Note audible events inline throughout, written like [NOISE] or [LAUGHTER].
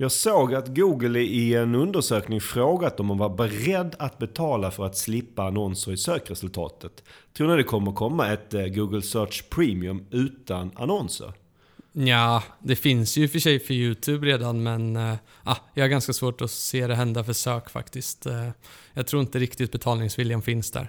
Jag såg att Google i en undersökning frågat om man var beredd att betala för att slippa annonser i sökresultatet. Tror ni det kommer komma ett eh, Google Search Premium utan annonser? Ja, det finns ju i och för sig för YouTube redan men äh, jag har ganska svårt att se det hända för sök faktiskt. Äh, jag tror inte riktigt betalningsviljan finns där.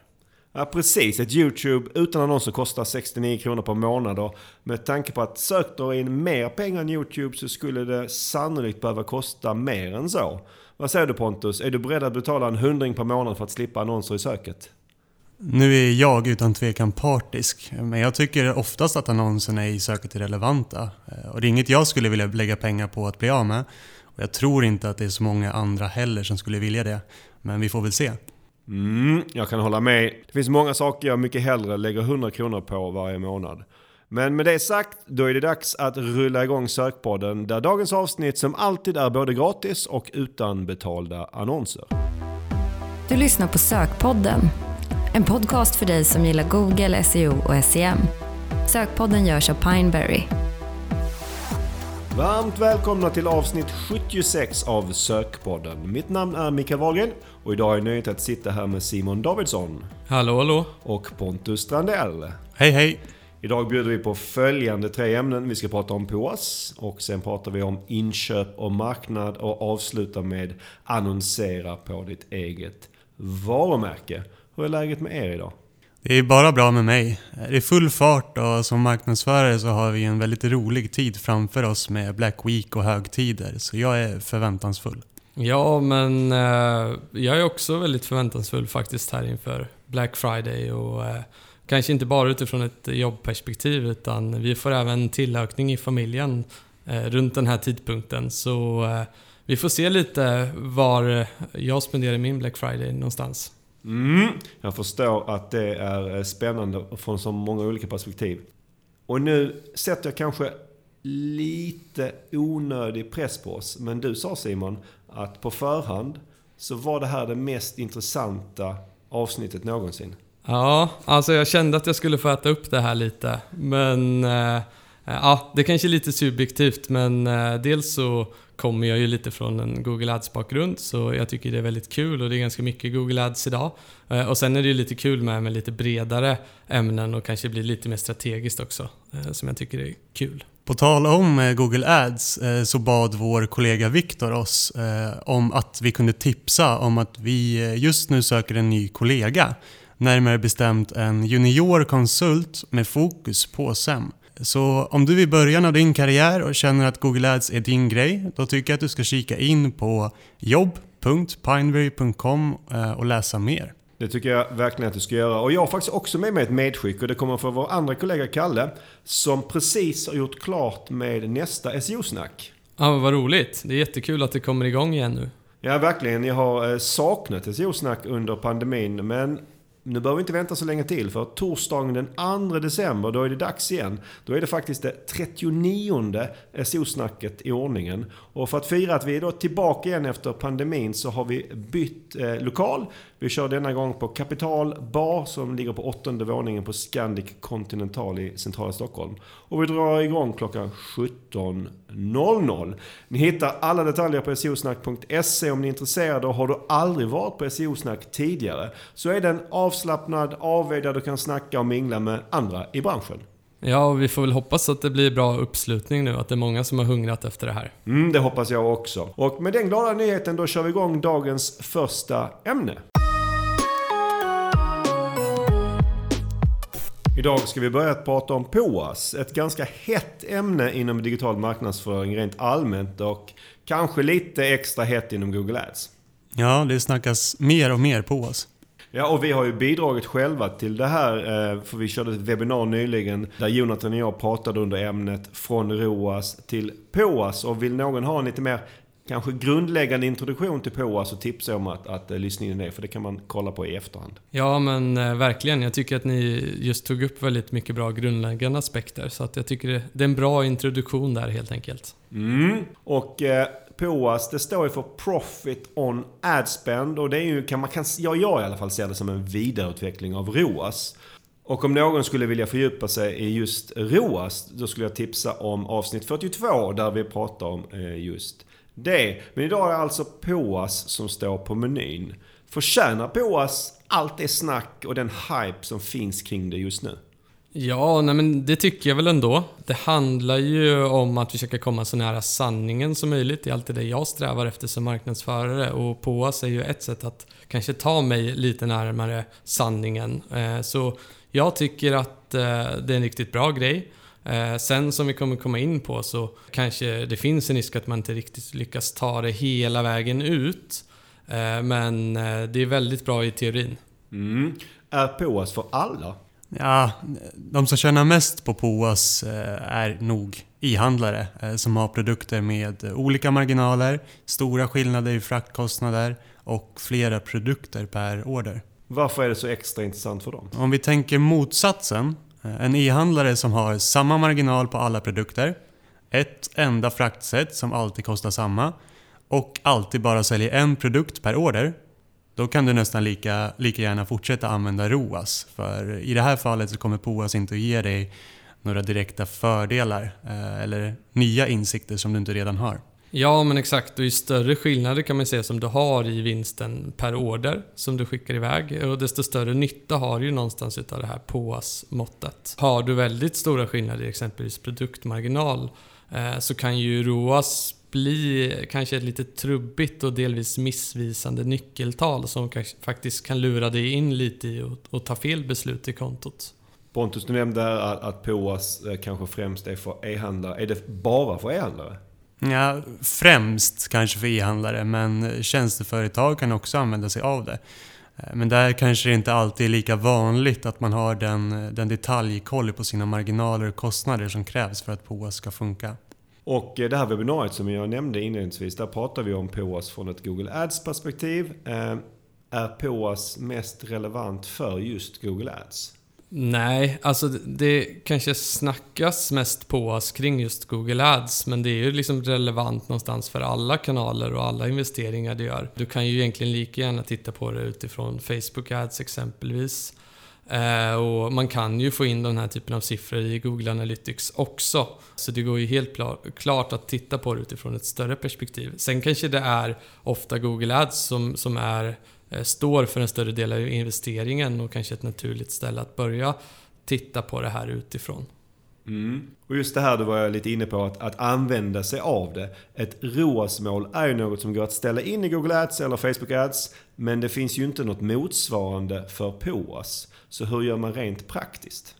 Ja precis, ett YouTube utan annonser kostar 69 kronor per månad och med tanke på att sök drar in mer pengar än YouTube så skulle det sannolikt behöva kosta mer än så. Vad säger du Pontus? Är du beredd att betala en hundring per månad för att slippa annonser i söket? Nu är jag utan tvekan partisk, men jag tycker oftast att annonserna i söket är relevanta. Eh, och det är inget jag skulle vilja lägga pengar på att bli av med. Och jag tror inte att det är så många andra heller som skulle vilja det. Men vi får väl se. Mm, jag kan hålla med. Det finns många saker jag mycket hellre lägger 100 kronor på varje månad. Men med det sagt, då är det dags att rulla igång Sökpodden där dagens avsnitt som alltid är både gratis och utan betalda annonser. Du lyssnar på Sökpodden, en podcast för dig som gillar Google, SEO och SEM. Sökpodden görs av Pineberry. Varmt välkomna till avsnitt 76 av Sökpodden. Mitt namn är Mikael Wahlgren och idag är nöjd att sitta här med Simon Davidsson. Hallå hallå! Och Pontus Strandell. Hej hej! Idag bjuder vi på följande tre ämnen. Vi ska prata om POAS och sen pratar vi om inköp och marknad och avsluta med annonsera på ditt eget varumärke. Hur är läget med er idag? Det är bara bra med mig. Det är full fart och som marknadsförare så har vi en väldigt rolig tid framför oss med Black Week och högtider. Så jag är förväntansfull. Ja, men eh, jag är också väldigt förväntansfull faktiskt här inför Black Friday och eh, kanske inte bara utifrån ett jobbperspektiv utan vi får även tillökning i familjen eh, runt den här tidpunkten. Så eh, vi får se lite var jag spenderar min Black Friday någonstans. Mm, jag förstår att det är eh, spännande från så många olika perspektiv. Och nu sätter jag kanske lite onödig press på oss. Men du sa Simon att på förhand så var det här det mest intressanta avsnittet någonsin. Ja, alltså jag kände att jag skulle få äta upp det här lite. Men äh, ja, det kanske är lite subjektivt men äh, dels så kommer jag ju lite från en Google Ads-bakgrund så jag tycker det är väldigt kul och det är ganska mycket Google Ads idag. Äh, och sen är det ju lite kul med, med lite bredare ämnen och kanske blir lite mer strategiskt också som jag tycker är kul. På tal om eh, Google Ads eh, så bad vår kollega Viktor oss eh, om att vi kunde tipsa om att vi just nu söker en ny kollega. Närmare bestämt en juniorkonsult med fokus på SEM. Så om du är i början av din karriär och känner att Google Ads är din grej, då tycker jag att du ska kika in på jobb.pineberry.com och läsa mer. Det tycker jag verkligen att du ska göra. Och jag har faktiskt också med mig ett medskick och det kommer från vår andra kollega Kalle. Som precis har gjort klart med nästa SEO-snack. Ja, vad roligt. Det är jättekul att det kommer igång igen nu. Ja, verkligen. Jag har eh, saknat SEO-snack under pandemin. Men nu behöver vi inte vänta så länge till för torsdagen den 2 december, då är det dags igen. Då är det faktiskt det 39 SO-snacket i ordningen. Och för att fira att vi är då tillbaka igen efter pandemin så har vi bytt eh, lokal. Vi kör denna gång på Kapital Bar som ligger på åttonde våningen på Scandic Continental i centrala Stockholm. Och vi drar igång klockan 17.00. Ni hittar alla detaljer på SEOsnack.se om ni är intresserade och har du aldrig varit på SEO-snack tidigare så är det en avslappnad avvägd där du kan snacka och mingla med andra i branschen. Ja, och vi får väl hoppas att det blir bra uppslutning nu, att det är många som har hungrat efter det här. Mm, det hoppas jag också. Och med den glada nyheten då kör vi igång dagens första ämne. Idag ska vi börja prata om POAS. Ett ganska hett ämne inom digital marknadsföring rent allmänt och kanske lite extra hett inom Google Ads. Ja, det snackas mer och mer POAS. Ja, och vi har ju bidragit själva till det här. Eh, för vi körde ett webbinar nyligen där Jonathan och jag pratade under ämnet från ROAS till POAS. Och vill någon ha en lite mer kanske grundläggande introduktion till POA så tipsar jag om att, att, att lyssna in det, för det kan man kolla på i efterhand. Ja, men eh, verkligen. Jag tycker att ni just tog upp väldigt mycket bra grundläggande aspekter, så att jag tycker det, det är en bra introduktion där helt enkelt. Mm. Och eh, POAS, det står ju för Profit on Ad Spend och det är ju, kan man kan, ja, jag i alla fall ser det som en vidareutveckling av ROAS. Och om någon skulle vilja fördjupa sig i just ROAS, då skulle jag tipsa om avsnitt 42 där vi pratar om eh, just Det, men idag är det alltså POAS som står på menyn. Förtjänar POAS allt det snack och den hype som finns kring det just nu? Ja, nej men det tycker jag väl ändå. Det handlar ju om att försöka komma så nära sanningen som möjligt. Det är alltid det jag strävar efter som marknadsförare och POAS är ju ett sätt att kanske ta mig lite närmare sanningen. Eh, så jag tycker att eh, det är en riktigt bra grej. Eh, sen som vi kommer komma in på så kanske det finns en risk att man inte riktigt lyckas ta det hela vägen ut. Men det är väldigt bra i teorin. Mm. Är POAS för alla? Ja, de som tjänar mest på POAS är nog e-handlare som har produkter med olika marginaler, stora skillnader i fraktkostnader och flera produkter per order. Varför är det så extra intressant för dem? Om vi tänker motsatsen. Eh, en e-handlare som har samma marginal på alla produkter, ett enda fraktsätt som alltid kostar samma och alltid bara säljer en produkt per order. Då kan du nästan lika, lika gärna fortsätta använda ROAS. För i det här fallet så kommer POAS inte att ge dig några direkta fördelar eh, eller nya insikter som du inte redan har. Ja, men exakt. Och ju större skillnader kan man säga som du har i vinsten per order som du skickar iväg. Och desto större nytta har du ju någonstans utav det här POAS-måttet. Har du väldigt stora skillnader i exempelvis produktmarginal eh, så kan ju ROAS bli kanske ett lite trubbigt och delvis missvisande nyckeltal som faktiskt kan lura dig in lite i och, ta fel beslut i kontot. Pontus, du nämnde att, att POAS eh, kanske främst är för e-handlare. Är det bara för e-handlare? Ja, främst kanske för e-handlare, men tjänsteföretag kan också använda sig av det. Eh, men där kanske det inte alltid är lika vanligt att man har den, den detaljkoll på sina marginaler och kostnader som krävs för att POAS ska funka. Och eh, det här webbinariet som jag nämnde inledningsvis, där pratar vi om POAS från ett Google Ads perspektiv. Eh, är POAS mest relevant för just Google Ads? Nej, alltså det kanske snackas mest på oss kring just Google Ads, men det är ju liksom relevant någonstans för alla kanaler och alla investeringar du gör. Du kan ju egentligen lika gärna titta på det utifrån Facebook Ads exempelvis. Eh, och man kan ju få in den här typen av siffror i Google Analytics också. Så det går ju helt klart att titta på det utifrån ett större perspektiv. Sen kanske det är ofta Google Ads som, som är Eh, står för en större del av investeringen och kanske ett naturligt ställe att börja titta på det här utifrån. Mm. Och just det här du var lite inne på, att, att använda sig av det. Ett ROAS-mål är ju något som går att ställa in i Google Ads eller Facebook Ads. Men det finns ju inte något motsvarande för POAS. Så hur gör man rent praktiskt?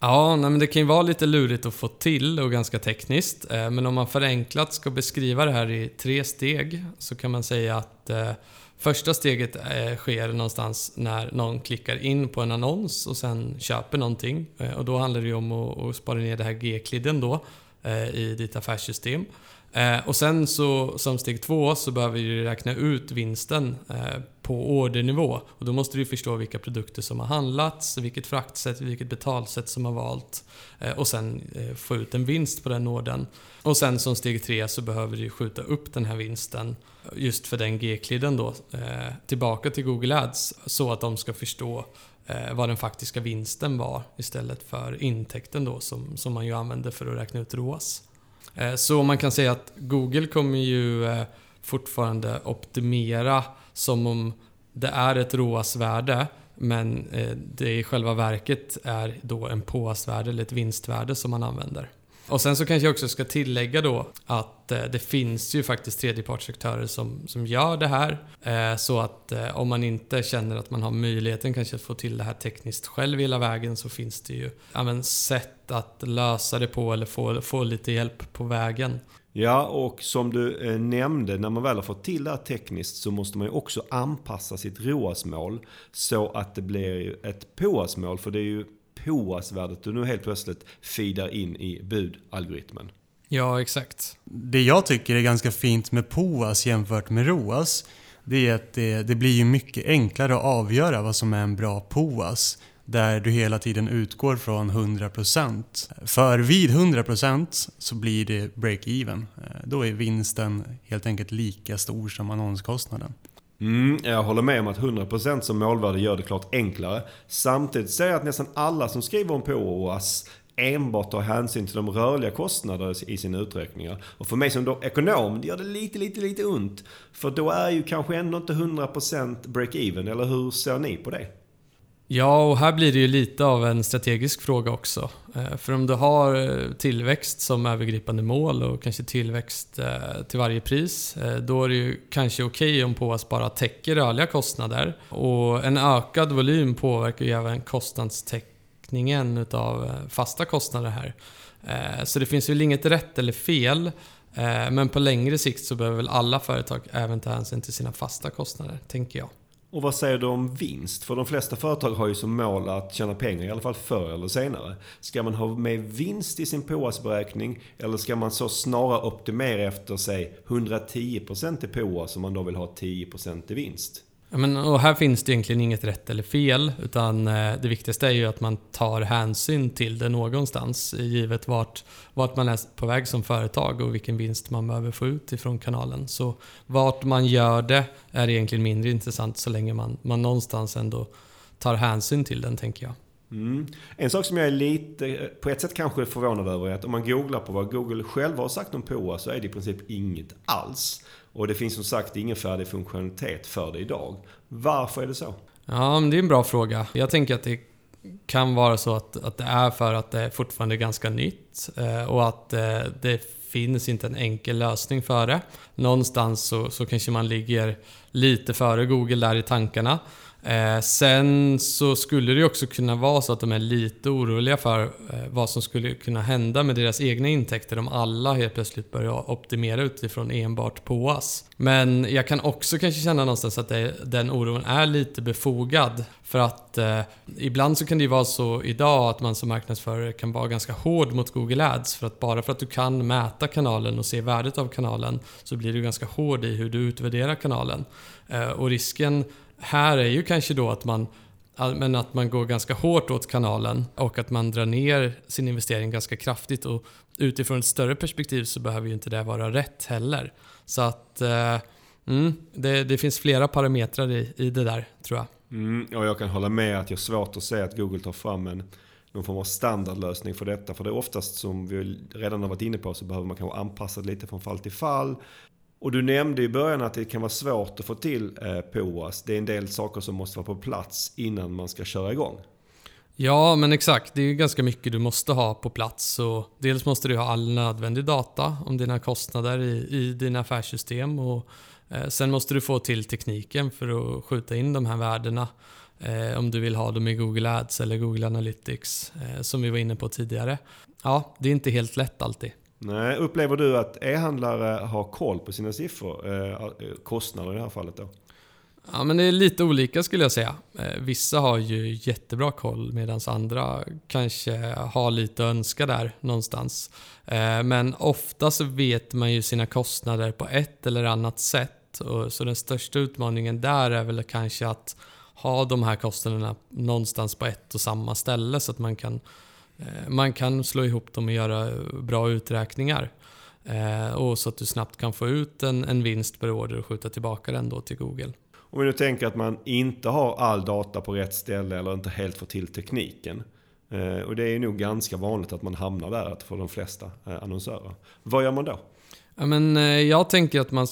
Ja, nej, men det kan ju vara lite lurigt att få till och ganska tekniskt. Eh, men om man förenklat ska beskriva det här i tre steg så kan man säga att eh, Första steget eh, sker någonstans när någon klickar in på en annons och sen köper någonting. Eh, och då handlar det ju om att, spara ner det här G-klidden då eh, i ditt affärssystem. Eh, och sen så som steg två så behöver du räkna ut vinsten eh, på ordernivå. Och då måste du förstå vilka produkter som har handlats, vilket fraktsätt, vilket betalsätt som har valt. Eh, och sen få ut en vinst på den ordern. Och sen som steg tre så behöver du skjuta upp den här vinsten just för den G-klidden då eh, tillbaka till Google Ads så att de ska förstå eh, vad den faktiska vinsten var istället för intäkten då som, som man ju använder för att räkna ut ROAS. Eh, så man kan säga att Google kommer ju eh, fortfarande optimera som om det är ett ROAS-värde men eh, det i själva verket är då en påas-värde eller ett vinstvärde som man använder. Och sen så kanske jag också ska tillägga då att eh, det finns ju faktiskt tredjepartsaktörer som, som gör det här. Eh, så att eh, om man inte känner att man har möjligheten kanske att få till det här tekniskt själv hela vägen så finns det ju ja, sätt att lösa det på eller få, få lite hjälp på vägen. Ja, och som du eh, nämnde, när man väl har fått till det här tekniskt så måste man ju också anpassa sitt ROAS-mål så att det blir ett POAS-mål. För det är ju POAS-värdet du nu helt plötsligt feedar in i budalgoritmen. Ja, exakt. Det jag tycker är ganska fint med POAS jämfört med ROAS, det är att det, det blir ju mycket enklare att avgöra vad som är en bra POAS där du hela tiden utgår från 100%. För vid 100% så blir det break-even. Då är vinsten helt enkelt lika stor som annonskostnaden. Mm, jag håller med om att 100% som målvärde gör det klart enklare. Samtidigt säger jag att nästan alla som skriver om POAS enbart tar hänsyn till de rörliga kostnaderna i sina uträkningar. Och för mig som då ekonom, det gör det lite, lite, lite ont. För då är ju kanske ändå inte 100% break-even, eller hur ser ni på det? Ja, och här blir det ju lite av en strategisk fråga också. Eh, för om du har eh, tillväxt som övergripande mål och kanske tillväxt eh, till varje pris, då är det ju kanske okej okay om POAS bara täcker rörliga kostnader. Och en ökad volym påverkar ju även kostnadstäckningen utav fasta kostnader här. Så det finns väl inget rätt eller fel. Men på längre sikt så behöver väl alla företag även ta hänsyn till sina fasta kostnader, tänker jag. Och vad säger du om vinst? För de flesta företag har ju som mål att tjäna pengar, i alla fall förr eller senare. Ska man ha med vinst i sin POAS-beräkning eller ska man så snarare optimera efter, sig 110% i POAS om man då vill ha 10% i vinst? Ja, men, och här finns det egentligen inget rätt eller fel, utan eh, det viktigaste är ju att man tar hänsyn till det någonstans, givet vart, vart man är på väg som företag och vilken vinst man behöver få ut ifrån kanalen. Så vart man gör det är egentligen mindre intressant så länge man, man någonstans ändå tar hänsyn till den, tänker jag. Mm. En sak som jag är lite, eh, på ett sätt kanske förvånad över är att om man googlar på vad Google själva har sagt om POA så är det i princip inget alls. Och det finns som sagt ingen färdig funktionalitet för det idag. Varför är det så? Ja, men det är en bra fråga. Jag tänker att det kan vara så att, att det är för att det fortfarande är ganska nytt eh, och att eh, det finns inte en enkel lösning för det. Någonstans så, så kanske man ligger lite före Google där i tankarna. Eh, sen så skulle det också kunna vara så att de är lite oroliga för eh, vad som skulle kunna hända med deras egna intäkter om alla helt plötsligt börjar optimera utifrån enbart POAS. Men jag kan också kanske känna någonstans att det, den oron är lite befogad. För att eh, ibland så kan det ju vara så idag att man som marknadsförare kan vara ganska hård mot Google Ads. För att bara för att du kan mäta kanalen och se värdet av kanalen så blir du ganska hård i hur du utvärderar kanalen. Eh, och risken här är ju kanske då att man men att man går ganska hårt åt kanalen och att man drar ner sin investering ganska kraftigt. Och utifrån ett större perspektiv så behöver ju inte det vara rätt heller. Så att eh, mm, det, det, finns flera parametrar i, i det där, tror jag. Mm, och jag kan hålla med att jag har svårt att se att Google tar fram en någon form av standardlösning för detta. För det är oftast som vi redan har varit inne på så behöver man kanske anpassa det lite från fall till fall. Och du nämnde i början att det kan vara svårt att få till eh, POAS. Det är en del saker som måste vara på plats innan man ska köra igång. Ja, men exakt. Det är ganska mycket du måste ha på plats. Så dels måste du ha all nödvändig data om dina kostnader i, i dina affärssystem. Och, eh, sen måste du få till tekniken för att skjuta in de här värdena. Eh, om du vill ha dem i Google Ads eller Google Analytics eh, som vi var inne på tidigare. Ja, det är inte helt lätt alltid. Nej, upplever du att e-handlare har koll på sina siffror? Eh, eh, kostnader i det här fallet då? Ja, men det är lite olika skulle jag säga. Eh, vissa har ju jättebra koll medan andra kanske har lite att önska där någonstans. Eh, men ofta så vet man ju sina kostnader på ett eller annat sätt. Så den största utmaningen där är väl kanske att ha de här kostnaderna någonstans på ett och samma ställe så att man kan man kan slå ihop dem och göra bra uträkningar. Eh, och så att du snabbt kan få ut en, en vinst per order och skjuta tillbaka den då till Google. Om vi nu tänker att man inte har all data på rätt ställe eller inte helt får till tekniken. Eh, och det är nog ganska vanligt att man hamnar där för de flesta annonsörer. Vad gör man då? Ja, men, jag tänker att man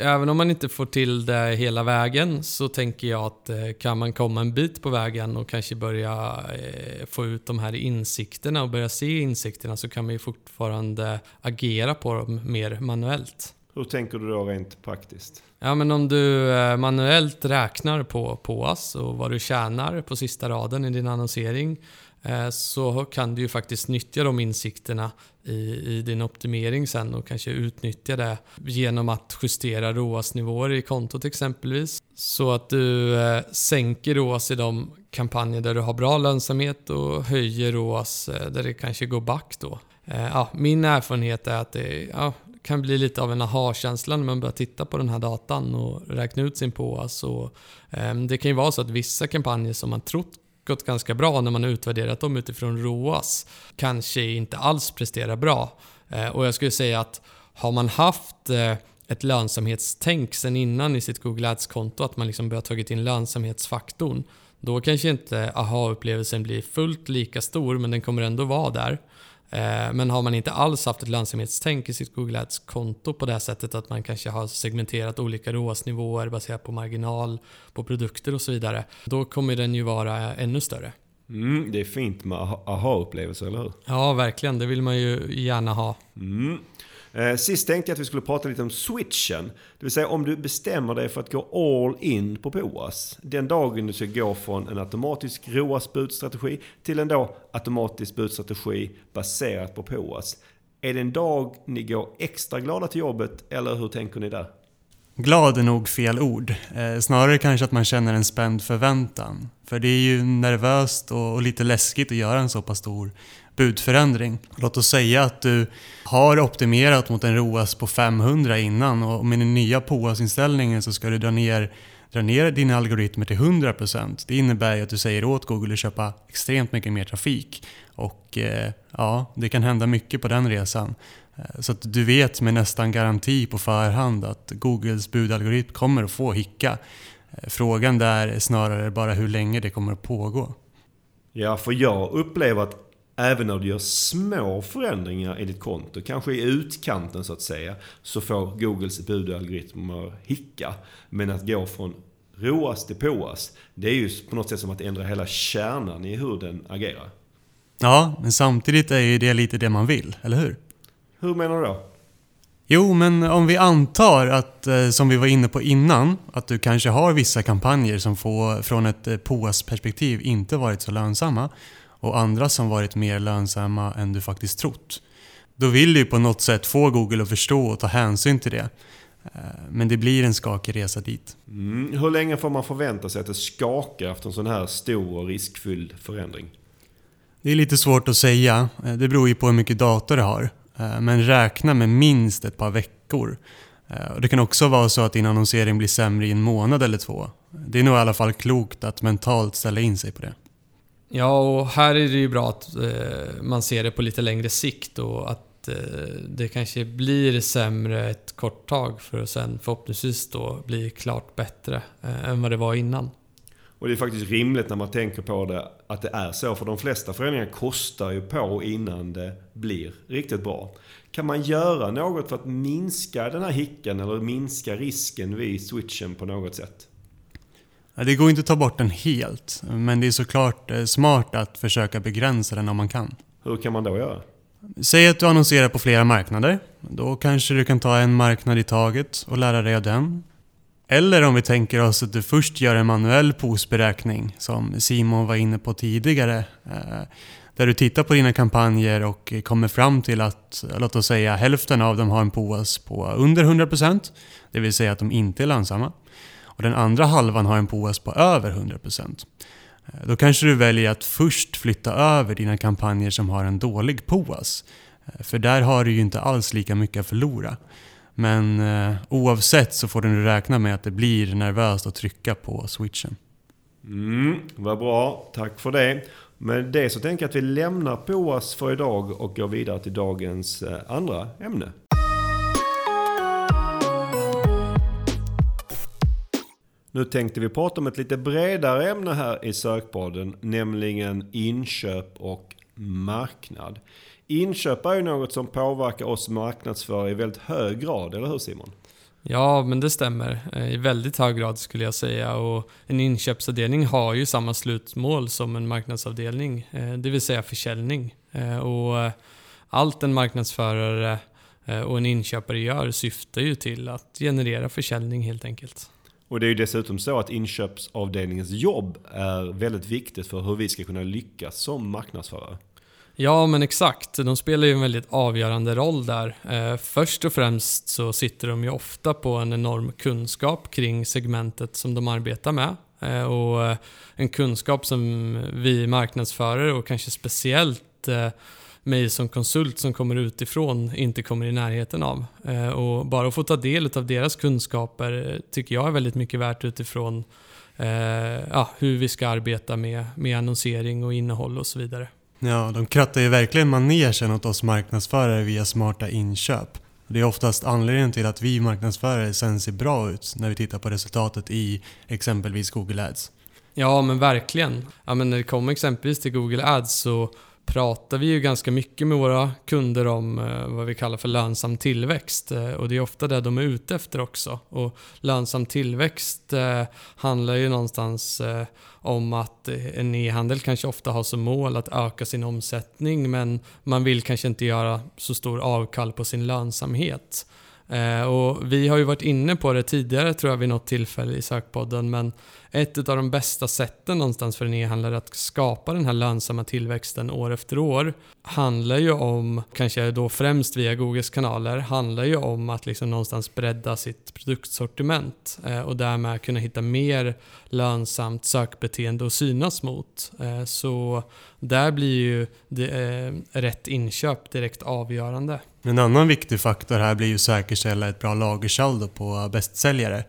även om man inte får till det hela vägen så tänker jag att eh, kan man komma en bit på vägen och kanske börja eh, få ut de här insikterna och börja se insikterna så kan man ju fortfarande agera på dem mer manuellt. Hur tänker du då rent praktiskt? Ja, men om du eh, manuellt räknar på POAS och vad du tjänar på sista raden i din annonsering Eh, så kan du ju faktiskt nyttja de insikterna i, i din optimering sen och kanske utnyttja det genom att justera ROAS-nivåer i kontot exempelvis. Så att du eh, sänker ROAS i de kampanjer där du har bra lönsamhet och höjer ROAS eh, där det kanske går back då. Eh, ja, min erfarenhet är att det ja, kan bli lite av en aha-känsla när man börjar titta på den här datan och räkna ut sin POAS. Och, ehm, det kan ju vara så att vissa kampanjer som man trott gått ganska bra när man har utvärderat dem utifrån ROAS kanske inte alls presterar bra. Eh, och jag skulle säga att har man haft eh, ett lönsamhetstänk sen innan i sitt Google Ads-konto, att man liksom börjar tagit in lönsamhetsfaktorn, Då kanske inte aha-upplevelsen blir fullt lika stor, men den kommer ändå vara där. Eh, men har man inte alls haft ett lönsamhetstänk i sitt Google Ads-konto på det här sättet att man kanske har segmenterat olika ROAS-nivåer baserat på marginal, på produkter och så vidare. Då kommer den ju vara ännu större. Mm, det är fint med aha-upplevelser, eller hur? Ja, verkligen. Det vill man ju gärna ha. Mm. Eh, sist tänkte jag att vi skulle prata lite om switchen. Det vill säga om du bestämmer dig för att gå all in på POAS. Den dagen du ska gå från en automatisk ROAS-budstrategi till en då automatisk budstrategi baserat på POAS. Är det en dag ni går extra glada till jobbet eller hur tänker ni där? Glad är nog fel ord. Eh, snarare kanske att man känner en spänd förväntan. För det är ju nervöst och, och lite läskigt att göra en så pass stor budförändring. Låt oss säga att du har optimerat mot en ROAS på 500 innan och med den nya POAS-inställningen så ska du dra ner, dra ner dina algoritmer till 100%. Det innebär ju att du säger åt Google att köpa extremt mycket mer trafik. Och eh, ja, det kan hända mycket på den resan. Eh, så att du vet med nästan garanti på förhand att Googles budalgoritm kommer att få hicka. Eh, frågan där är snarare bara hur länge det kommer att pågå. Ja, för jag upplever att även när du gör små förändringar i ditt konto, kanske i utkanten så att säga, så får Googles budalgoritmer hicka. Men att gå från ROAS till POAS, det är ju på något sätt som att ändra hela kärnan i hur den agerar. Ja, men samtidigt är ju det lite det man vill, eller hur? Hur menar du då? Jo, men om vi antar att, eh, som vi var inne på innan, att du kanske har vissa kampanjer som får, från ett eh, POAS-perspektiv inte varit så lönsamma och andra som varit mer lönsamma än du faktiskt trott. Då vill du på något sätt få Google att förstå och ta hänsyn till det. Eh, men det blir en skakig resa dit. Mm. Hur länge får man förvänta sig att det skakar efter en sån här stor och riskfylld förändring? Det är lite svårt att säga. Det beror ju på hur mycket data du har. Eh, men räkna med minst ett par veckor. Eh, det kan också vara så att din annonsering blir sämre i en månad eller två. Det är nog i alla fall klokt att mentalt ställa in sig på det. Ja, och här är det ju bra att eh, man ser det på lite längre sikt och att eh, det kanske blir sämre ett kort tag för att sen förhoppningsvis då bli klart bättre eh, än vad det var innan. Och det är faktiskt rimligt när man tänker på det att det är så. För de flesta förändringar kostar ju på innan det blir riktigt bra. Kan man göra något för att minska den här hicken eller minska risken vid switchen på något sätt? Det går inte att ta bort den helt, men det är såklart eh, smart att försöka begränsa den om man kan. Hur kan man då göra? Säg att du annonserar på flera marknader. Då kanske du kan ta en marknad i taget och lära dig av den. Eller om vi tänker oss att du först gör en manuell POS-beräkning som Simon var inne på tidigare. Eh, där du tittar på dina kampanjer och kommer fram till att, låt oss säga hälften av dem har en POS på under 100%. Det vill säga att de inte är lönsamma. Och den andra halvan har en POS på över 100%. Eh, då kanske du väljer att först flytta över dina kampanjer som har en dålig POAS. Eh, för där har du ju inte alls lika mycket att förlora. Men eh, oavsett så får du räkna med att det blir nervöst att trycka på switchen. Mm, vad bra, tack för det. Med det så tänker jag att vi lämnar POAS för idag och går vidare till dagens eh, andra ämne. Nu tänkte vi prata om ett lite bredare ämne här i sökpodden, nämligen inköp och marknad. Inköp är ju något som påverkar oss marknadsförare i väldigt hög grad, eller hur Simon? Ja, men det stämmer. Eh, I väldigt hög grad skulle jag säga. Och en inköpsavdelning har ju samma slutmål som en marknadsavdelning, eh, det vill säga försäljning. Eh, och allt en marknadsförare och en inköpare gör syftar ju till att generera försäljning helt enkelt. Och det är ju dessutom så att inköpsavdelningens jobb är väldigt viktigt för hur vi ska kunna lyckas som marknadsförare. Ja, men exakt. De spelar ju en väldigt avgörande roll där. Eh, först och främst så sitter de ju ofta på en enorm kunskap kring segmentet som de arbetar med. Eh, och eh, en kunskap som vi marknadsförare och kanske speciellt eh, mig som konsult som kommer utifrån inte kommer i närheten av. Eh, och bara att få ta del av deras kunskaper eh, tycker jag är väldigt mycket värt utifrån ja, hur vi ska arbeta med, med annonsering och innehåll och så vidare. Ja, de krattar ju verkligen manegen åt oss marknadsförare via smarta inköp. Det är oftast anledningen till att vi marknadsförare sen ser bra ut när vi tittar på resultatet i exempelvis Google Ads. Ja, men verkligen. Ja, men när det kommer exempelvis till Google Ads så pratar vi ju ganska mycket med våra kunder om eh, vad vi kallar för lönsam tillväxt. Eh, och det är ofta det de är ute efter också. Och lönsam tillväxt eh, handlar ju någonstans om att en e-handel kanske ofta har som mål att öka sin omsättning men man vill kanske inte göra så stor avkall på sin lönsamhet. Eh, och vi har ju varit inne på det tidigare tror jag vid något tillfälle i sökpodden men ett av de bästa sätten någonstans för en e-handlare att skapa den här lönsamma tillväxten år efter år handlar ju om, kanske då främst via Googles kanaler, handlar ju om att liksom någonstans bredda sitt produktsortiment eh, och därmed kunna hitta mer lönsamt sökbeteende att synas mot. Eh, så där blir ju det, eh, rätt inköp direkt avgörande. En annan viktig faktor här blir ju att säkerställa ett bra lagersaldo på bästsäljare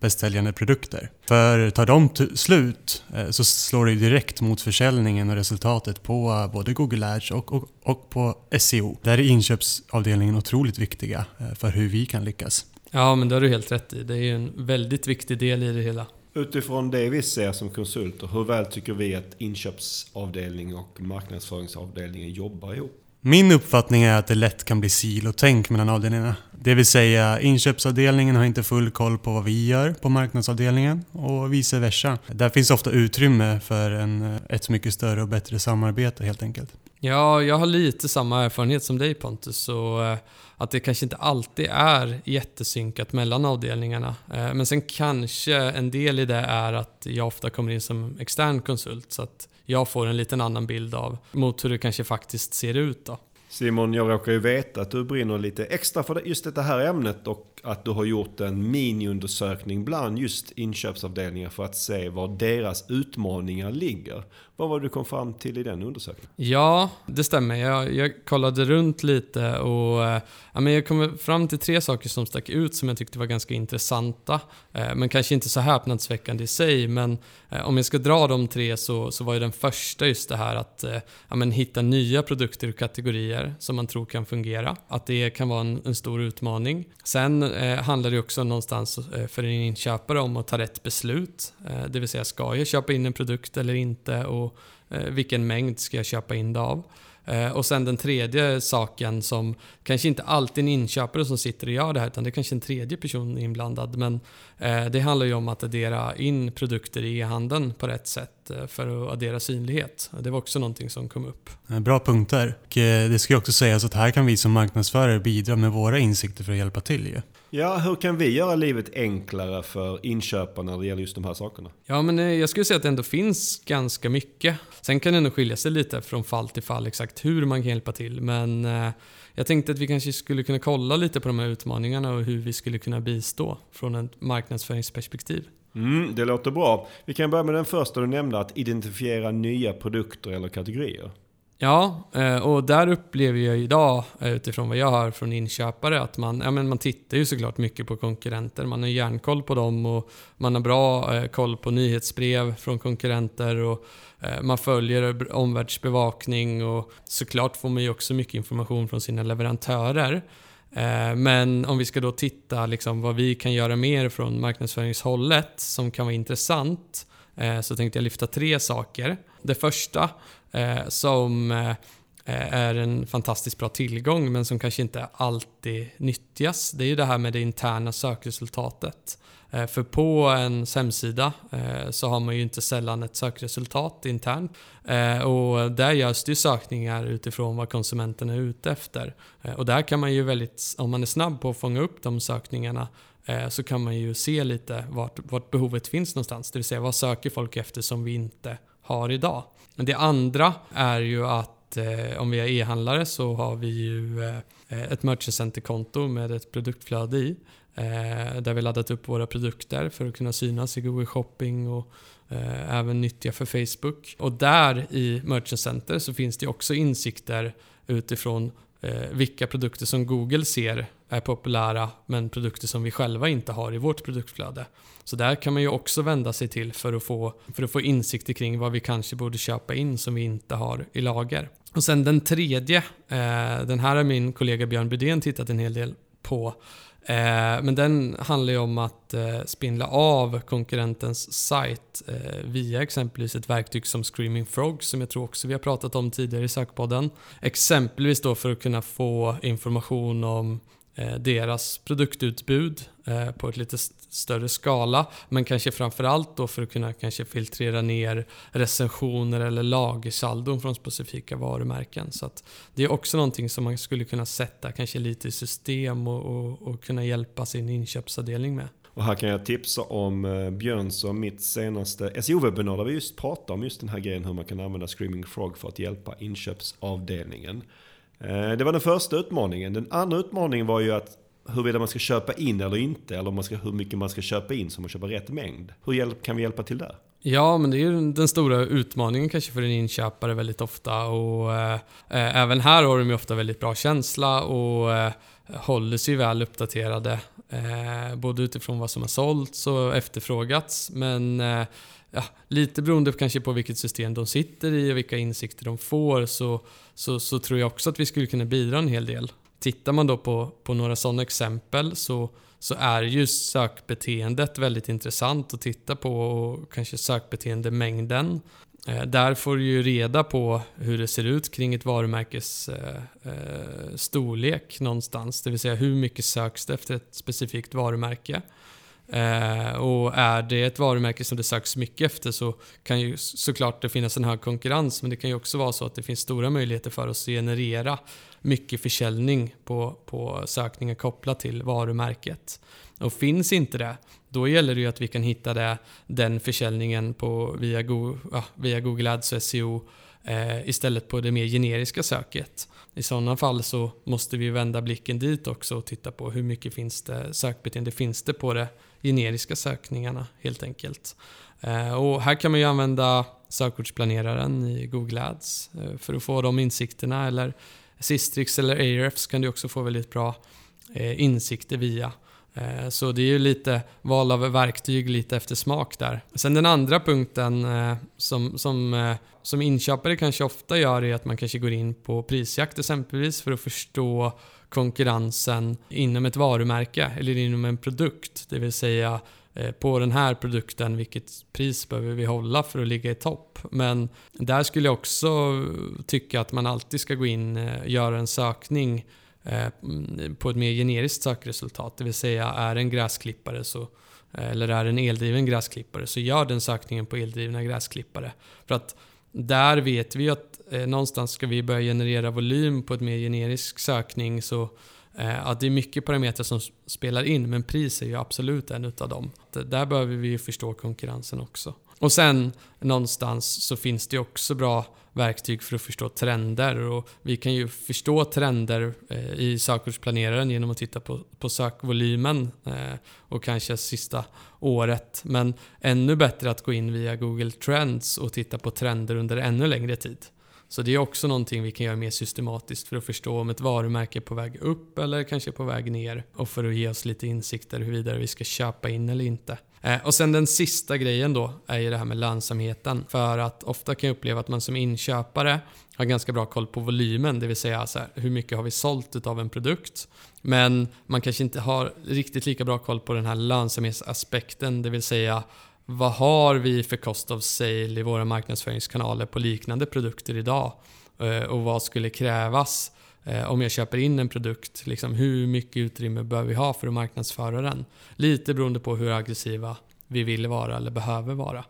bästsäljande produkter. För tar de slut eh, så slår det direkt mot försäljningen och resultatet på eh, både Google Ads och, och, och på SEO. Där är inköpsavdelningen otroligt viktiga eh, för hur vi kan lyckas. Ja, men det har du helt rätt i. Det är ju en väldigt viktig del i det hela. Utifrån det vi ser som konsulter, hur väl tycker vi att inköpsavdelning och marknadsföringsavdelningen jobbar ihop? Min uppfattning är att det lätt kan bli silotänk mellan avdelningarna. Det vill säga inköpsavdelningen har inte full koll på vad vi gör på marknadsavdelningen och vice versa. Där finns ofta utrymme för en, eh, ett mycket större och bättre samarbete helt enkelt. Ja, jag har lite samma erfarenhet som dig Pontus. Och eh, att det kanske inte alltid är jättesynkat mellan avdelningarna. Eh, men sen kanske en del i det är att jag ofta kommer in som extern konsult. Så att jag får en liten annan bild av mot hur det kanske faktiskt ser ut då. Simon, jag råkar ju veta att du brinner lite extra för just det här ämnet och att du har gjort en miniundersökning bland just inköpsavdelningar för att se var deras utmaningar ligger. Vad var det du kom fram till i den undersökningen? Ja, det stämmer. Jag, jag kollade runt lite och eh, ja, men jag kom fram till tre saker som stack ut som jag tyckte var ganska intressanta. Eh, men kanske inte så häpnadsväckande i sig. Men eh, om jag ska dra de tre så, så var ju den första just det här att eh, ja, men hitta nya produkter och kategorier som man tror kan fungera. Att det kan vara en, en stor utmaning. Sen eh, handlar det också någonstans eh, för en inköpare om att ta rätt beslut. Eh, det vill säga, ska jag köpa in en produkt eller inte? Och eh, vilken mängd ska jag köpa in det av? Eh, och sen den tredje saken som kanske inte alltid en inköpare som sitter och gör det här utan det är kanske en tredje person inblandad. Men eh, det handlar ju om att addera in produkter i e-handeln på rätt sätt eh, för att addera synlighet. Det var också någonting som kom upp. Eh, bra punkter. Och eh, det ska ju också sägas att här kan vi som marknadsförare bidra med våra insikter för att hjälpa till. Ju. Ja, hur kan vi göra livet enklare för inköparna när det gäller just de här sakerna? Ja, men jag skulle säga att det ändå finns ganska mycket. Sen kan det nog skilja sig lite från fall till fall exakt hur man kan hjälpa till. Men eh, jag tänkte att vi kanske skulle kunna kolla lite på de här utmaningarna och hur vi skulle kunna bistå från ett marknadsföringsperspektiv. Mm, det låter bra. Vi kan börja med den första du nämnde, att identifiera nya produkter eller kategorier. Ja, eh, och där upplever jag idag eh, utifrån vad jag hör från inköpare att man, ja, men man tittar ju såklart mycket på konkurrenter. Man har järnkoll på dem och man har bra eh, koll på nyhetsbrev från konkurrenter och man följer omvärldsbevakning och såklart får man ju också mycket information från sina leverantörer. Men om vi ska då titta liksom vad vi kan göra mer från marknadsföringshållet som kan vara intressant Eh, så tänkte jag lyfta tre saker. Det första eh, som eh, är en fantastiskt bra tillgång men som kanske inte alltid nyttjas. Det är ju det här med det interna sökresultatet. För på en hemsida så har man ju inte sällan ett sökresultat internt. Och där görs det ju sökningar utifrån vad konsumenten är ute efter. Och där kan man ju väldigt, om man är snabb på att fånga upp de sökningarna Eh, så kan man ju se lite vart, vart behovet finns någonstans. Det vill säga vad söker folk efter som vi inte har idag. Det andra är ju att eh, om vi är e-handlare så har vi ju eh, ett Merchant Center-konto med ett produktflöde i. Eh, där vi laddat upp våra produkter för att kunna synas i Google Shopping och eh, även nyttja för Facebook. Och där i Merchant Center så finns det också insikter utifrån eh, vilka produkter som Google ser är populära men produkter som vi själva inte har i vårt produktflöde. Så där kan man ju också vända sig till för att få, för att få insikter kring vad vi kanske borde köpa in som vi inte har i lager. Och sen den tredje, eh, den här har min kollega Björn Bydén tittat en hel del på Eh, Eh, men den handlar ju om att eh, spindla av konkurrentens sajt eh, via exempelvis ett verktyg som Screaming Frog som jag tror också vi har pratat om tidigare i sökpodden. Exempelvis då för att kunna få information om deras produktutbud Eh, på ett lite större skala. Men kanske framförallt då för att kunna kanske filtrera ner recensioner eller lagersaldon från specifika varumärken. Så det är också någonting som man skulle kunna sätta kanske lite i system och, och, och kunna hjälpa sin inköpsavdelning med. Och här kan jag tipsa om eh, Björns och mitt senaste SEO-webbinar där vi just pratar om just den här grejen hur man kan använda Screaming Frog för att hjälpa inköpsavdelningen. Eh, det var den första utmaningen. Den andra utmaningen var ju att huruvida man ska köpa in eller inte, eller man ska, hur mycket man ska köpa in så man köper rätt mängd. Hur kan vi hjälpa till där? Ja, men det är ju den stora utmaningen kanske för en inköpare väldigt ofta och eh, eh, även här har de ju ofta väldigt bra känsla och eh, håller sig väl uppdaterade. Eh, både utifrån vad som har sålts och efterfrågats, men eh, ja, lite beroende kanske på vilket system de sitter i och vilka insikter de får så, så, så tror jag också att vi skulle kunna bidra en hel del. Tittar man då på, på några sådana exempel så, så är ju sökbeteendet väldigt intressant att titta på och kanske sökbeteendemängden. Eh, där får du ju reda på hur det ser ut kring ett varumärkes eh, eh storlek någonstans. Det vill säga hur mycket söks det efter ett specifikt varumärke. Eh, och är det ett varumärke som det söks mycket efter så kan ju såklart det finnas en hög konkurrens men det kan ju också vara så att det finns stora möjligheter för oss att generera mycket försäljning på, på sökningar kopplat till varumärket. Och finns inte det, då gäller det ju att vi kan hitta det, den försäljningen på, via, Go, ja, via Google Ads och SEO eh, istället på det mer generiska söket. I sådana fall så måste vi vända blicken dit också och titta på hur mycket finns det sökbeteende finns det på det generiska sökningarna helt enkelt. Eh, och här kan man ju använda sökordsplaneraren i Google Ads eh, för att få de insikterna eller Sistrix eller Ahrefs kan du också få väldigt bra eh, insikter via. Så det är ju lite val av verktyg lite efter smak där. Sen den andra punkten som, som, som inköpare kanske ofta gör är att man kanske går in på prisjakt exempelvis för att förstå konkurrensen inom ett varumärke eller inom en produkt. Det vill säga eh, på den här produkten, vilket pris behöver vi hålla för att ligga i topp? Men där skulle jag också tycka att man alltid ska gå in och göra en sökning eh, på ett mer generiskt sökresultat. Det vill säga, är det en gräsklippare så eller är det en eldriven gräsklippare så gör den sökningen på eldrivna gräsklippare. För att där vet vi att eh, någonstans ska vi börja generera volym på ett mer generisk sökning så eh, att det är mycket parametrar som spelar in men pris är ju absolut en utav dem. Där behöver vi ju förstå konkurrensen också. Och sen någonstans så finns det också bra verktyg för att förstå trender och vi kan ju förstå trender eh, i sökordsplaneraren genom att titta på, på sökvolymen eh, och kanske sista året. Men ännu bättre att gå in via Google Trends och titta på trender under ännu längre tid. Så det är också någonting vi kan göra mer systematiskt för att förstå om ett varumärke är på väg upp eller kanske på väg ner och för att ge oss lite insikter huruvida vi ska köpa in eller inte. Eh, och sen den sista grejen då är ju det här med lönsamheten. För att ofta kan jag uppleva att man som inköpare har ganska bra koll på volymen, det vill säga så här, hur mycket har vi sålt av en produkt. Men man kanske inte har riktigt lika bra koll på den här lönsamhetsaspekten, det vill säga vad har vi för cost of sale i våra marknadsföringskanaler på liknande produkter idag? Eh, och vad skulle krävas eh, om jag köper in en produkt? Liksom hur mycket utrymme behöver vi ha för att marknadsföra den? Lite beroende på hur aggressiva vi vill vara eller behöver vara.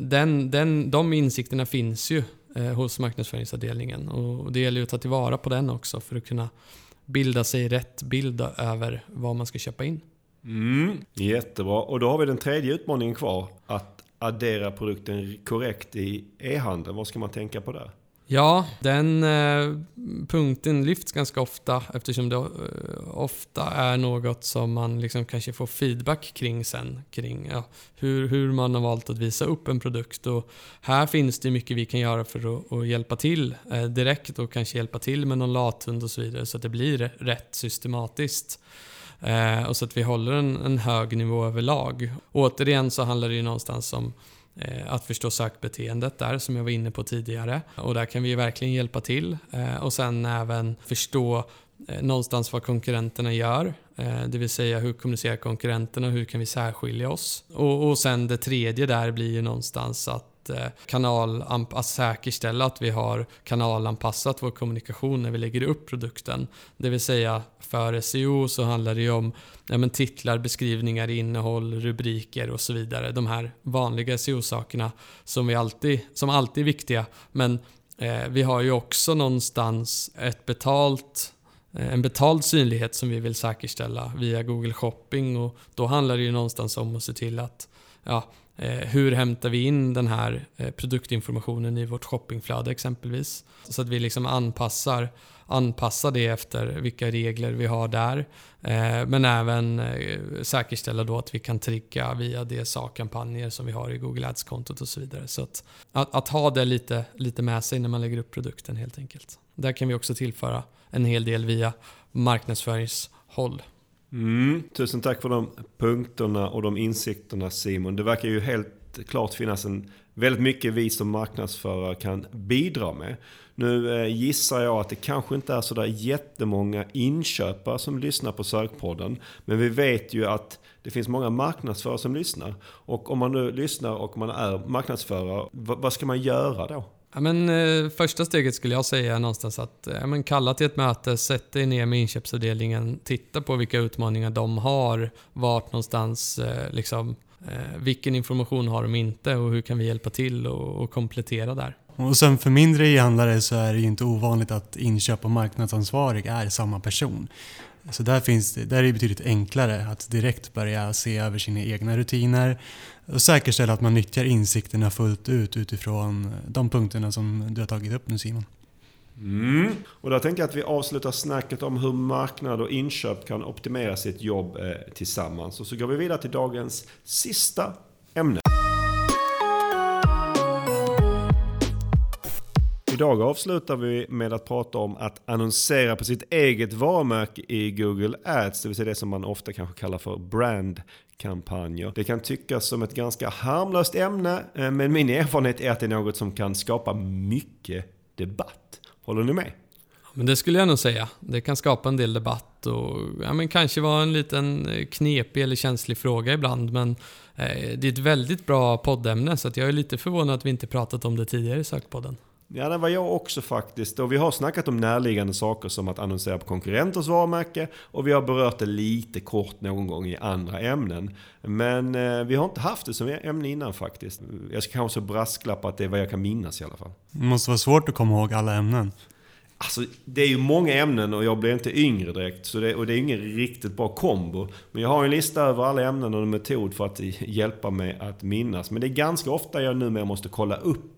Den, den, de insikterna finns ju eh, hos marknadsföringsavdelningen och det gäller ju att ta tillvara på den också för att kunna bilda sig rätt bild över vad man ska köpa in. Mm, jättebra. Och då har vi den tredje utmaningen kvar. Att addera produkten korrekt i e-handeln. Vad ska man tänka på där? Ja, den eh, punkten lyfts ganska ofta eftersom det eh, ofta är något som man liksom kanske får feedback kring sen. Kring ja, hur, hur man har valt att visa upp en produkt. Och här finns det mycket vi kan göra för att, att hjälpa till eh, direkt och kanske hjälpa till med någon lathund och så vidare så att det blir rätt systematiskt. Eh, och så att vi håller en, en hög nivå överlag. Återigen så handlar det ju någonstans om eh, att förstå sökbeteendet där som jag var inne på tidigare. Och där kan vi ju verkligen hjälpa till. Eh, och sen även förstå eh, någonstans vad konkurrenterna gör eh, det vill säga hur kommunicerar konkurrenterna och hur kan vi särskilja oss? Och, och sen det tredje där blir ju någonstans att eh, kanal, att säkerställa att vi har kanalanpassat vår kommunikation när vi lägger upp produkten. Det vill säga för SEO så handlar det ju om ja, men titlar, beskrivningar, innehåll, rubriker och så vidare. De här vanliga SEO-sakerna som, vi alltid, som alltid är viktiga. Men eh, vi har ju också någonstans ett betalt eh, en betald synlighet som vi vill säkerställa via Google Shopping och då handlar det ju någonstans om att se till att ja, Eh, hur hämtar vi in den här eh, produktinformationen i vårt shoppingflöde exempelvis. Så att vi liksom anpassar, anpassar det efter vilka regler vi har där. Eh, men även säkerställa då att vi kan trigga via DSA-kampanjer som vi har i Google Ads-kontot och så vidare. Så att, att, att, ha det lite, lite med sig när man lägger upp produkten helt enkelt. Där kan vi också tillföra en hel del via marknadsföringshåll. Mm, tusen tack för de punkterna och de insikterna Simon. Det verkar ju helt klart finnas en väldigt mycket vi som marknadsförare kan bidra med. Nu eh, gissar jag att det kanske inte är sådär jättemånga inköpare som lyssnar på Sökpodden. Men vi vet ju att det finns många marknadsförare som lyssnar. Och om man nu lyssnar och man är marknadsförare, vad ska man göra då? Ja, men, eh, första steget skulle jag säga är någonstans att eh, men kalla till ett möte, sätt dig ner med inköpsavdelningen, titta på vilka utmaningar de har, vart någonstans, eh, liksom, eh, vilken information har de inte och hur kan vi hjälpa till och, och komplettera där. Och sen för mindre e-handlare så är det ju inte ovanligt att inköp och marknadsansvarig är samma person. Så där, finns det, där är det betydligt enklare att direkt börja se över sina egna rutiner och säkerställa att man nyttjar insikterna fullt ut utifrån de punkterna som du har tagit upp nu Simon. Mm. Och då tänker jag att vi avslutar snacket om hur marknad och inköp kan optimera sitt jobb eh, tillsammans. Och så går vi vidare till dagens sista ämne. Idag avslutar vi med att prata om att annonsera på sitt eget varumärke i Google Ads, det vill säga det som man ofta kanske kallar för brand kampanjer. Det kan tyckas som ett ganska harmlöst ämne, eh, men min erfarenhet är att det är något som kan skapa mycket debatt. Håller ni med? Men det skulle jag nog säga. Det kan skapa en del debatt och ja, men kanske vara en liten eh, knepig eller känslig fråga ibland. Men eh, det är ett väldigt bra poddämne så jag är lite förvånad att vi inte pratat om det tidigare i Sökpodden. Ja, det var jag också faktiskt. Och vi har snackat om närliggande saker som att annonsera på konkurrenters varumärke. Och vi har berört det lite kort någon gång i andra ämnen. Men eh, vi har inte haft det som ämne innan faktiskt. Jag ska kanske brasklappa att det är vad jag kan minnas i alla fall. Det måste vara svårt att komma ihåg alla ämnen. Alltså, det är ju många ämnen och jag blir inte yngre direkt. Så det, och det är ingen riktigt bra kombo. Men jag har en lista över alla ämnen och en metod för att hjälpa mig att minnas. Men det är ganska ofta jag numera måste kolla upp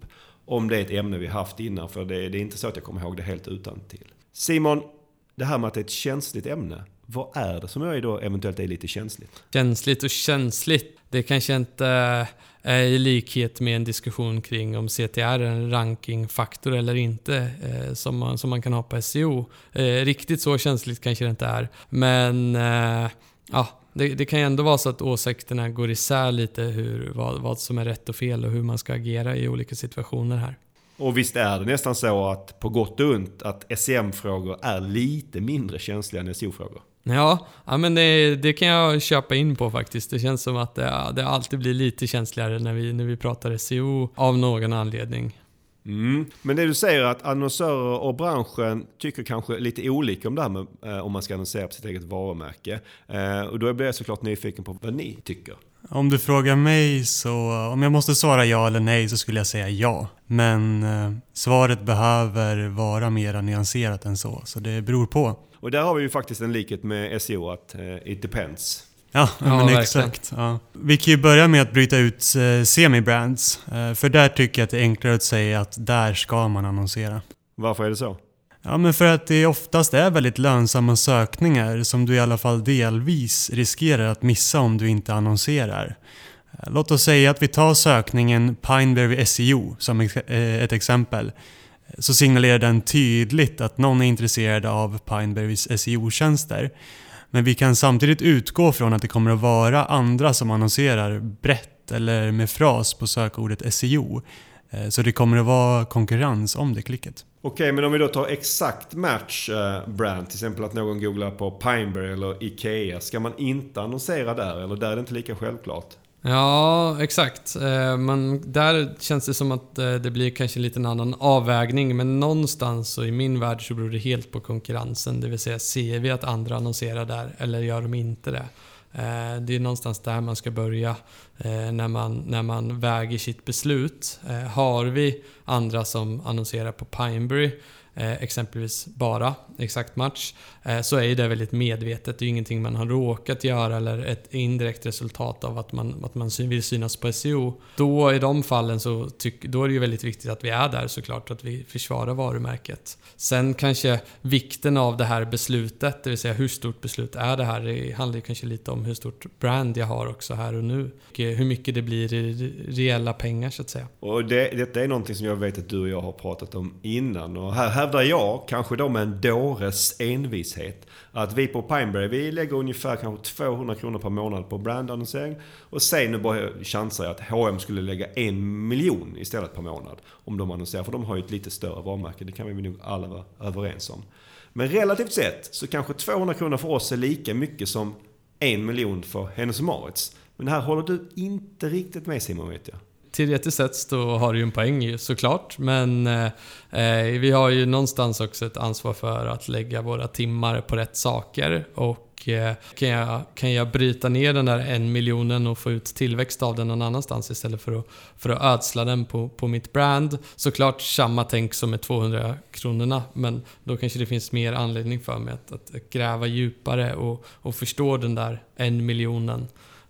om det är ett ämne vi haft innan. För det, det är inte så att jag kommer ihåg det helt utan till. Simon, det här med att det är ett känsligt ämne. Vad är det som är då eventuellt är lite känsligt? Känsligt och känsligt. Det kanske inte är i likhet med en diskussion kring om CTR är en rankingfaktor eller inte eh, som, man, som man kan ha på SEO. Eh, riktigt så känsligt kanske det inte är. Men eh, ja, det, det, kan ju ändå vara så att åsikterna går isär lite hur, vad, vad som är rätt och fel och hur man ska agera i olika situationer här. Och visst är det nästan så att på gott och ont att SEM-frågor är lite mindre känsliga än SEO-frågor? Ja, ja men det, det, kan jag köpa in på faktiskt. Det känns som att det, det alltid blir lite känsligare när vi, när vi pratar SEO av någon anledning. Mm. Men det du säger att annonsörer och branschen tycker kanske lite olika om det här med eh, om man ska annonsera på sitt eget varumärke. Eh, och då blir jag såklart nyfiken på vad ni tycker. Om du frågar mig så, om jag måste svara ja eller nej så skulle jag säga ja. Men eh, svaret behöver vara mer nyanserat än så, så det beror på. Och där har vi ju faktiskt en likhet med SEO, att eh, it depends. Ja, ja men exakt. Ja. Vi kan ju börja med att bryta ut eh, semi-brands. Eh, för där tycker jag att det är enklare att säga att där ska man annonsera. Varför är det så? Ja, men för att det oftast är väldigt lönsamma sökningar som du i alla fall delvis riskerar att missa om du inte annonserar. Eh, låt oss säga att vi tar sökningen Pineberry SEO som ett exempel. Så signalerar den tydligt att någon är intresserad av Pineberrys SEO-tjänster. Men vi kan samtidigt utgå från att det kommer att vara andra som annonserar brett eller med fras på sökordet SEO. Eh, så det kommer att vara konkurrens om det klicket. Okej, men om vi då tar exakt match eh, brand, till exempel att någon googlar på Pineberry eller Ikea. Ska man inte annonsera där eller där är det inte lika självklart? Ja, exakt. Eh, men där känns det som att eh, det blir kanske lite liten annan avvägning. Men någonstans så i min värld så beror det helt på konkurrensen. Det vill säga, ser vi att andra annonserar där eller gör de inte det? Eh, det är någonstans där man ska börja när man, när man väger sitt beslut. Har vi andra som annonserar på Pineberry Eh, exempelvis bara exakt match, eh, så är ju det väldigt medvetet. Det är ju ingenting man har råkat göra eller ett indirekt resultat av att man, att man vill synas på SEO. Då i de fallen så tyck, då är det ju väldigt viktigt att vi är där såklart, att vi försvarar varumärket. Sen kanske vikten av det här beslutet, det vill säga hur stort beslut är det här, det handlar ju kanske lite om hur stort brand jag har också här och nu. Och eh, hur mycket det blir i reella pengar så att säga. Och det, detta är någonting som jag vet att du och jag har pratat om innan. Och här hävdar jag, kanske då med en dåres envishet, att vi på Pineberry, vi lägger ungefär kanske 200 kronor per månad på brandannonsering. Och sen nu bara chansar jag att H&M skulle lägga en miljon istället per månad om de annonserar. För de har ju ett lite större varumärke, det kan vi nog alla vara överens om. Men relativt sett så kanske 200 kronor för oss är lika mycket som en miljon för Hennes Mauritz. Men här håller du inte riktigt med Simon vet jag. Teoretiskt sett så har du ju en poäng såklart, men eh, eh, vi har ju någonstans också ett ansvar för att lägga våra timmar på rätt saker. Och eh, kan, jag, kan jag bryta ner den där en miljonen och få ut tillväxt av den någon annanstans istället för att, för att ödsla den på, på mitt brand. Såklart samma tänk som med 200 kronorna, men då kanske det finns mer anledning för mig att, att gräva djupare och, och förstå den där en miljonen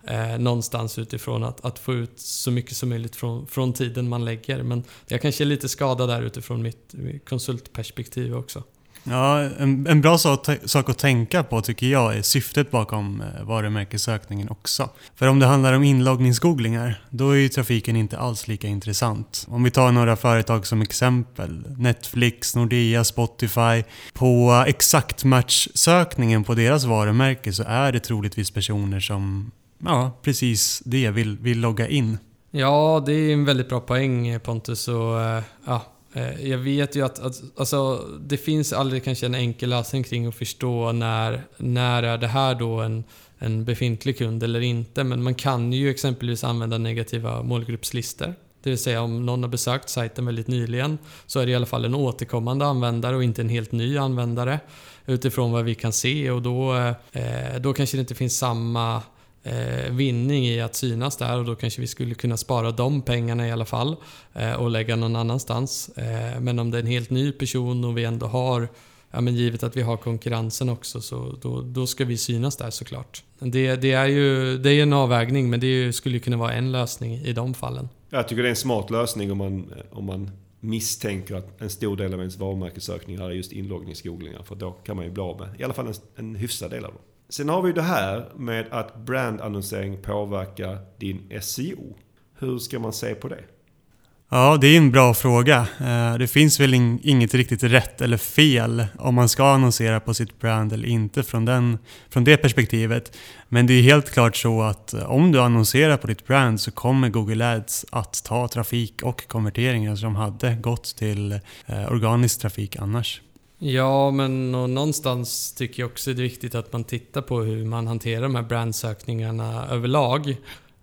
eh, någonstans utifrån att, att få ut så mycket som möjligt från, från tiden man lägger. Men jag kanske är lite skadad där utifrån mitt konsultperspektiv också. Ja, en, en bra sak, sak att tänka på tycker jag är syftet bakom eh, varumärkessökningen också. För om det handlar om inloggningsgooglingar, då är ju trafiken inte alls lika intressant. Om vi tar några företag som exempel, Netflix, Nordea, Spotify. På exaktmatch-sökningen på deras varumärke så är det troligtvis personer som, ja, precis det vill, vill logga in. Ja, det är en väldigt bra poäng Pontus. Och, eh, ja, eh, jag vet ju att, att alltså, det finns aldrig kanske en enkel lösning kring att förstå när, när är det här då en, en befintlig kund eller inte. Men man kan ju exempelvis använda negativa målgruppslistor. Det vill säga om någon har besökt sajten väldigt nyligen så är det i alla fall en återkommande användare och inte en helt ny användare utifrån vad vi kan se och då, eh, då kanske det inte finns samma eh, vinning i att synas där och då kanske vi skulle kunna spara de pengarna i alla fall eh, och lägga någon annanstans. Eh, men om det är en helt ny person och vi ändå har Ja, men givet att vi har konkurrensen också så då, då ska vi synas där såklart. Det, det är ju det är en avvägning men det ju, skulle kunna vara en lösning i de fallen. Jag tycker det är en smart lösning om man, om man misstänker att en stor del av ens varumärkessökning är just inloggningsgooglingar. För då kan man ju bli av med i alla fall en, en hyfsad del av dem. Sen har vi det här med att brandannonsering påverkar din SEO. Hur ska man se på det? Ja, det är en bra fråga. Eh, det finns väl inget riktigt rätt eller fel om man ska annonsera på sitt brand eller inte från, den, från det perspektivet. Men det är helt klart så att eh, om du annonserar på ditt brand så kommer Google Ads att ta trafik och konverteringar som hade gått till eh, organisk trafik annars. Ja, men och någonstans tycker jag också det är viktigt att man tittar på hur man hanterar de här brandsökningarna överlag.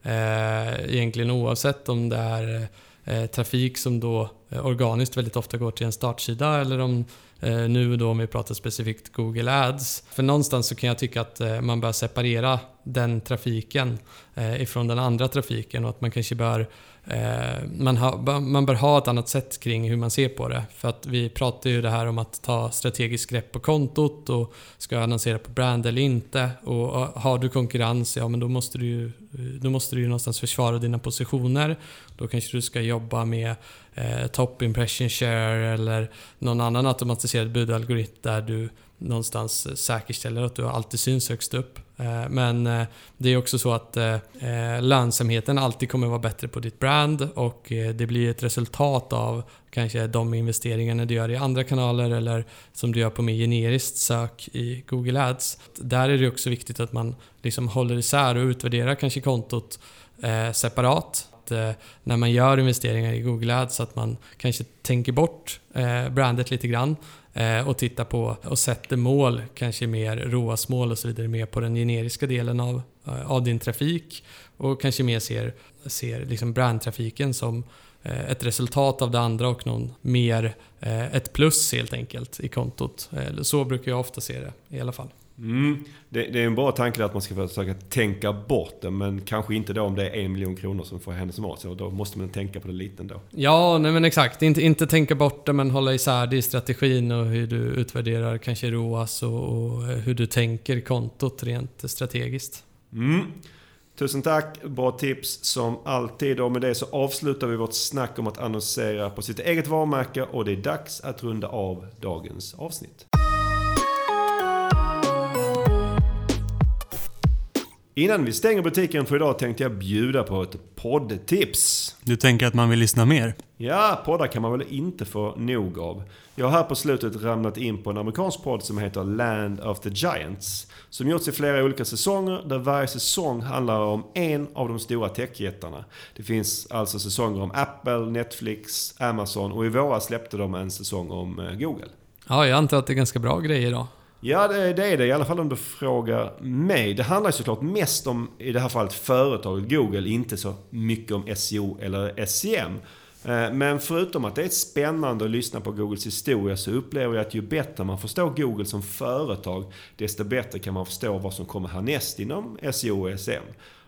Eh, egentligen oavsett om det är eh, trafik som då eh, organiskt väldigt ofta går till en startsida eller om eh, nu då om vi pratar specifikt Google Ads. För någonstans så kan jag tycka att eh, man bör separera den trafiken eh, ifrån den andra trafiken och att man kanske bör Eh, Eh, man, ha, man bör ha ett annat sätt kring hur man ser på det. För att vi pratar ju det här om att ta strategiskt grepp på kontot och ska jag annonsera på brand eller inte. Och har du konkurrens, ja men då måste du ju eh, då måste du ju någonstans försvara dina positioner. Då kanske du ska jobba med eh, top impression share eller någon annan automatiserad budalgoritm där du någonstans säkerställer att du alltid syns högst upp. Eh, men eh, det är också så att eh, lönsamheten alltid kommer vara bättre på ditt brand och det blir ett resultat av kanske de investeringarna du gör i andra kanaler eller som du gör på mer generiskt sök i Google Ads. Där är det också viktigt att man liksom håller isär och utvärderar kanske kontot separat. när man gör investeringar i Google Ads att man kanske tänker bort brandet lite grann Eh, och tittar på och sätter mål, kanske mer ROAS-mål och så vidare, mer på den generiska delen av, eh, av din trafik och kanske mer ser, ser liksom brandtrafiken som eh, ett resultat av det andra och någon mer ett plus helt enkelt i kontot. Så brukar jag ofta se det i alla fall. Mm. Det, det, är en bra tanke att man ska försöka tänka bort det, men kanske inte då om det är en miljon kronor som får hända som så Då måste man tänka på det lite ändå. Ja, nej men exakt. Inte, inte tänka bort det, men hålla isär det i strategin och hur du utvärderar kanske ROAS och, och hur du tänker kontot rent strategiskt. Mm. Tusen tack, bra tips som alltid. Och med det så avslutar vi vårt snack om att annonsera på sitt eget varumärke och det är dags att runda av dagens avsnitt. Innan vi stänger butiken för idag tänkte jag bjuda på ett poddtips. Du tänker att man vill lyssna mer? Ja, poddar kan man väl inte få nog av. Jag har här på slutet ramlat in på en amerikansk podd som heter Land of the Giants. Som gjorts i flera olika säsonger, där varje säsong handlar om en av de stora techjättarna. Det finns alltså säsonger om Apple, Netflix, Amazon och i våras släppte de en säsong om eh, Google. Ja, jag antar att det är ganska bra grejer då. Ja, det, det, är det. I alla fall om du frågar mig. Det handlar såklart mest om, i det här fallet, företaget Google. Inte så mycket om SEO eller SEM. Eh, men förutom att det är spännande att lyssna på Googles historia så upplever jag att ju bättre man förstår Google som företag, desto bättre kan man förstå vad som kommer härnäst inom SEO och SEM.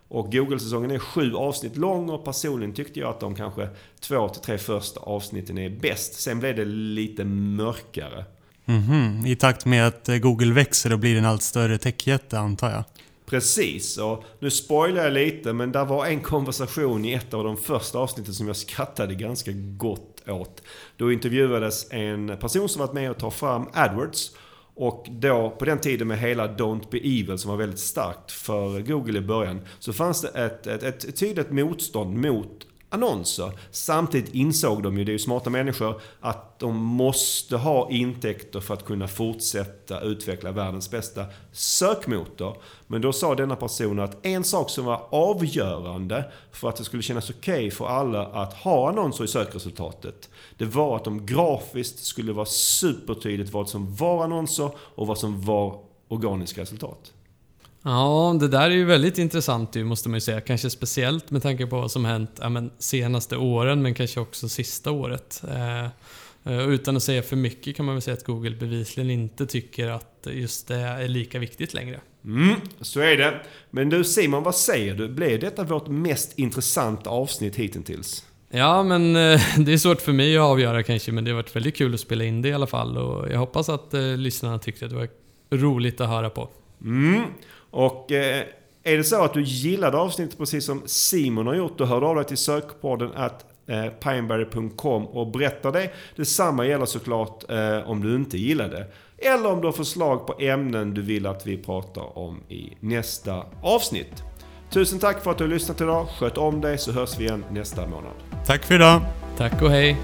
Och Google-säsongen är sju avsnitt lång och personligen tyckte jag att de kanske två till tre första avsnitten är bäst. Sen blev det lite mörkare. Mm -hmm. I takt med att eh, Google växer och blir en allt större techjätte antar jag. Precis, och nu spoilar jag lite men där var en konversation i ett av de första avsnitten som jag skrattade ganska gott åt. Då intervjuades en person som varit med och tagit fram AdWords. Och då, på den tiden med hela Don't Be Evil som var väldigt starkt för Google i början, så fanns det ett, ett, ett tydligt motstånd mot annonser. Samtidigt insåg de ju, det är ju smarta människor, att de måste ha intäkter för att kunna fortsätta utveckla världens bästa sökmotor. Men då sa denna person att en sak som var avgörande för att det skulle kännas okej okay för alla att ha annonser i sökresultatet. Det var att de grafiskt skulle vara supertydligt vad som var annonser och vad som var organiska resultat. Ja, det där är ju väldigt intressant ju, måste man ju säga. Kanske speciellt med tanke på vad som hänt ja, men, senaste åren, men kanske också sista året. Eh, utan att säga för mycket kan man väl säga att Google bevisligen inte tycker att just det är lika viktigt längre. Mm, så är det. Men du Simon, vad säger du? Blev detta vårt mest intressanta avsnitt hittills? Ja, men eh, [LAUGHS] det är svårt för mig att avgöra kanske, men det har varit väldigt kul att spela in det i alla fall. Och jag hoppas att eh, lyssnarna tyckte att det var roligt att höra på. Mm. Och eh, är det så att du gillade avsnittet precis som Simon har gjort, då hör du av dig till sökpodden att eh, pineberry.com och berättar det. Detsamma gäller såklart eh, om du inte gillar det. Eller om du har förslag på ämnen du vill att vi pratar om i nästa avsnitt. Tusen tack för att du har lyssnat idag. Sköt om dig så hörs vi igen nästa månad. Tack för idag. Tack och hej.